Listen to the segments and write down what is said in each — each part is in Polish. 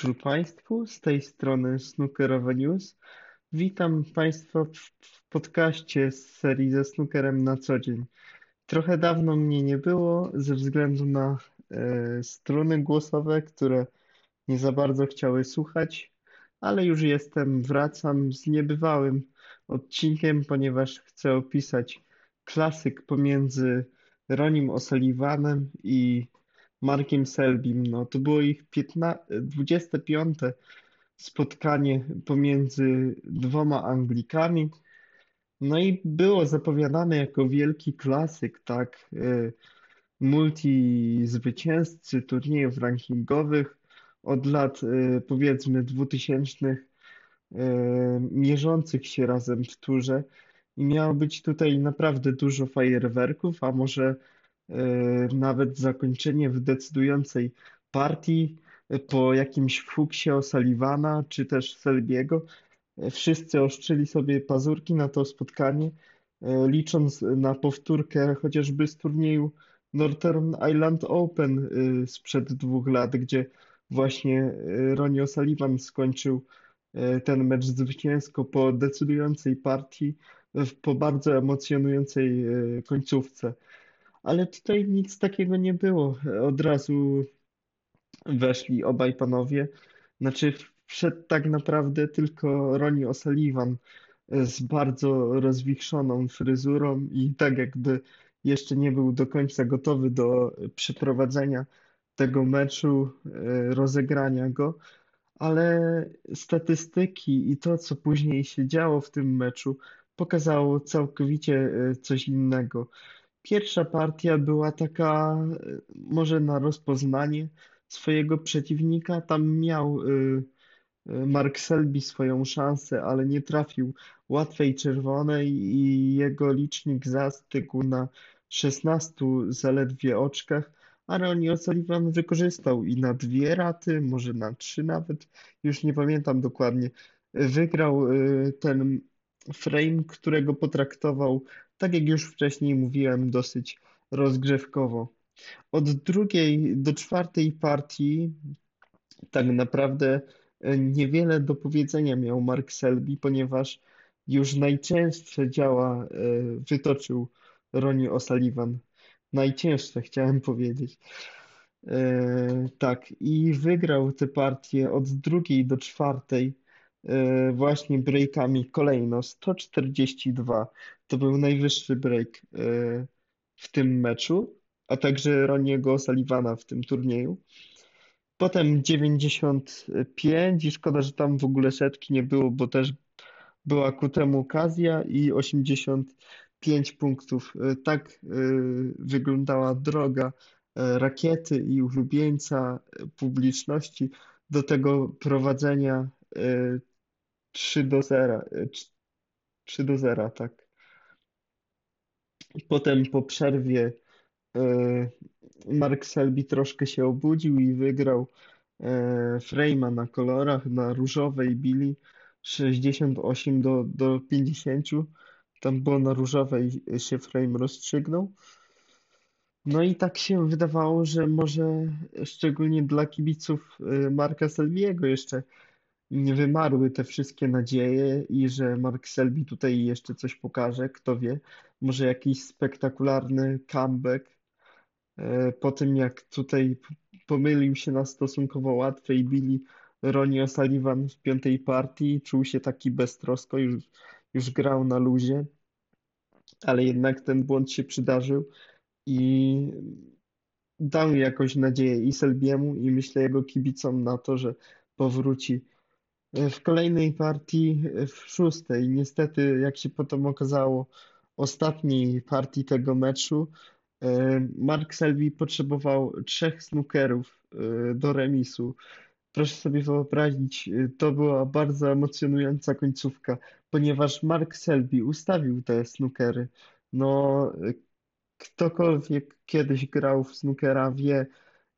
wieczór Państwu, z tej strony Snookerowe News. Witam Państwa w podcaście z serii ze snookerem na co dzień. Trochę dawno mnie nie było ze względu na e, struny głosowe, które nie za bardzo chciały słuchać, ale już jestem, wracam z niebywałym odcinkiem, ponieważ chcę opisać klasyk pomiędzy Ronim O'Sullivanem i Markiem Selbim. No, to było ich 15, 25 spotkanie pomiędzy dwoma Anglikami. No i było zapowiadane jako wielki klasyk, tak, y, multi-zwycięzcy turniejów rankingowych od lat y, powiedzmy 2000 y, mierzących się razem w turze i miało być tutaj naprawdę dużo fajerwerków, a może nawet zakończenie w decydującej partii po jakimś fuksie O'Sullivana czy też Selbiego. Wszyscy oszczyli sobie pazurki na to spotkanie, licząc na powtórkę chociażby z turnieju Northern Ireland Open sprzed dwóch lat, gdzie właśnie Ronnie O'Sullivan skończył ten mecz zwycięsko po decydującej partii, po bardzo emocjonującej końcówce. Ale tutaj nic takiego nie było. Od razu weszli obaj panowie. Znaczy, wszedł tak naprawdę tylko Ronnie O'Sullivan z bardzo rozwichrzoną fryzurą i tak jakby jeszcze nie był do końca gotowy do przeprowadzenia tego meczu, e, rozegrania go, ale statystyki i to, co później się działo w tym meczu, pokazało całkowicie e, coś innego. Pierwsza partia była taka e, może na rozpoznanie swojego przeciwnika. Tam miał y, y, Mark Selby swoją szansę, ale nie trafił łatwej czerwonej i jego licznik zastygł na 16 zaledwie oczkach, a Ronnie O'Sullivan wykorzystał i na dwie raty, może na trzy nawet, już nie pamiętam dokładnie. Wygrał y, ten frame, którego potraktował tak jak już wcześniej mówiłem, dosyć rozgrzewkowo. Od drugiej do czwartej partii tak naprawdę e, niewiele do powiedzenia miał Mark Selby, ponieważ już najczęstsze działa e, wytoczył Ronnie O'Sullivan. Najcięższe chciałem powiedzieć. E, tak, i wygrał tę partię od drugiej do czwartej właśnie breakami kolejno 142. To był najwyższy break e, w tym meczu, a także Roniego Sullivana w tym turnieju. Potem 95 i szkoda, że tam w ogóle setki nie było, bo też była ku temu okazja i 85 punktów. E, tak wyglądała droga rakiety i ulubieńca publiczności do tego prowadzenia 3 do 0. 3 do 0, tak. Potem po przerwie e, Mark Selby troszkę się obudził i wygrał e, Frame'a na kolorach, na różowej bili 68 do, do 50. Tam było na różowej się frame rozstrzygnął. No i tak się wydawało, że może szczególnie dla kibiców e, Marka Selbiego jeszcze nie wymarły te wszystkie nadzieje i że Mark Selby tutaj jeszcze coś pokaże, kto wie, może jakiś spektakularny comeback e, po tym jak tutaj pomylił się na stosunkowo łatwej bili Ronnie O'Sullivan w piątej partii, czuł się taki beztrosko, już, już grał na luzie, ale jednak ten błąd się przydarzył i dał jakoś nadzieję i Selbiemu i myślę jego kibicom na to, że powróci w kolejnej partii, w szóstej, niestety, jak się potem okazało, ostatniej partii tego meczu, e, Mark Selby potrzebował trzech snookerów e, do remisu. Proszę sobie wyobrazić, e, to była bardzo emocjonująca końcówka, ponieważ Mark Selby ustawił te snookery. No, ktokolwiek kiedyś grał w snookera wie,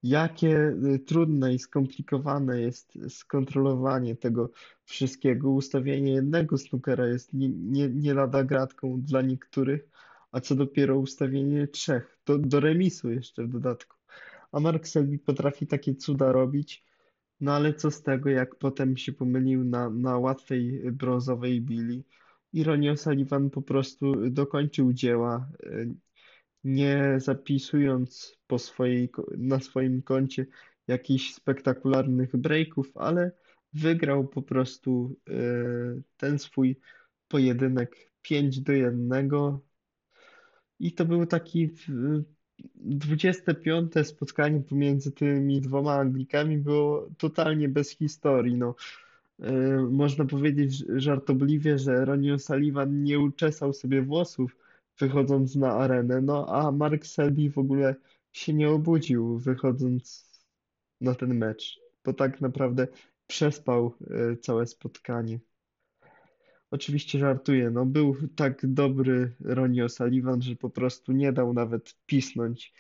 jakie y, trudne i skomplikowane jest skontrolowanie tego wszystkiego. Ustawienie jednego snookera jest nie, nie, nie lada gratką dla niektórych, a co dopiero ustawienie trzech, do, do remisu jeszcze w dodatku. A Mark Selby potrafi takie cuda robić. No ale co z tego, jak potem się pomylił na, na łatwej brązowej bili i Ronnie O'Sullivan po prostu dokończył dzieła, e, nie zapisując po swojej, na swoim koncie jakichś spektakularnych breaków, ale wygrał po prostu e, ten swój pojedynek 5 do 1 i to był taki w- 25 spotkanie pomiędzy tymi dwoma Anglikami było totalnie bez historii. No, E, można powiedzieć żartobliwie, że Ronnie O'Sullivan nie uczesał sobie włosów wychodząc na arenę, no a Mark Selby w ogóle się nie obudził wychodząc na ten mecz, bo tak naprawdę przespał e, całe spotkanie. Oczywiście żartuję, no był tak dobry Ronnie O'Sullivan, że po prostu nie dał nawet pisnąć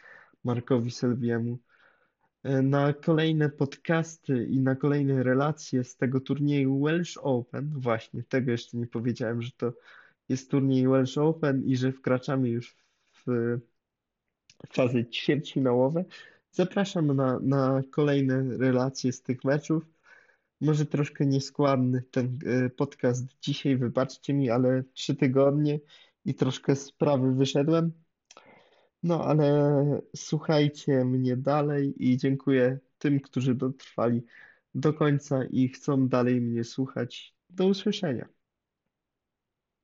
Markowi Selbiemu. E, Na kolejne podcasty i na kolejne relacje z tego turnieju Welsh Open, właśnie tego jeszcze nie powiedziałem, że to jest turniej Welsh Open i że wkraczamy już w fazy ćwierćfinałowe. Zapraszam na, na kolejne relacje z tych meczów. Może troszkę nieskładny ten e, podcast dzisiaj, wybaczcie mi, ale trzy tygodnie i troszkę z sprawy wyszedłem. No, ale słuchajcie mnie dalej i dziękuję tym, którzy dotrwali do końca i chcą dalej mnie słuchać. Do usłyszenia.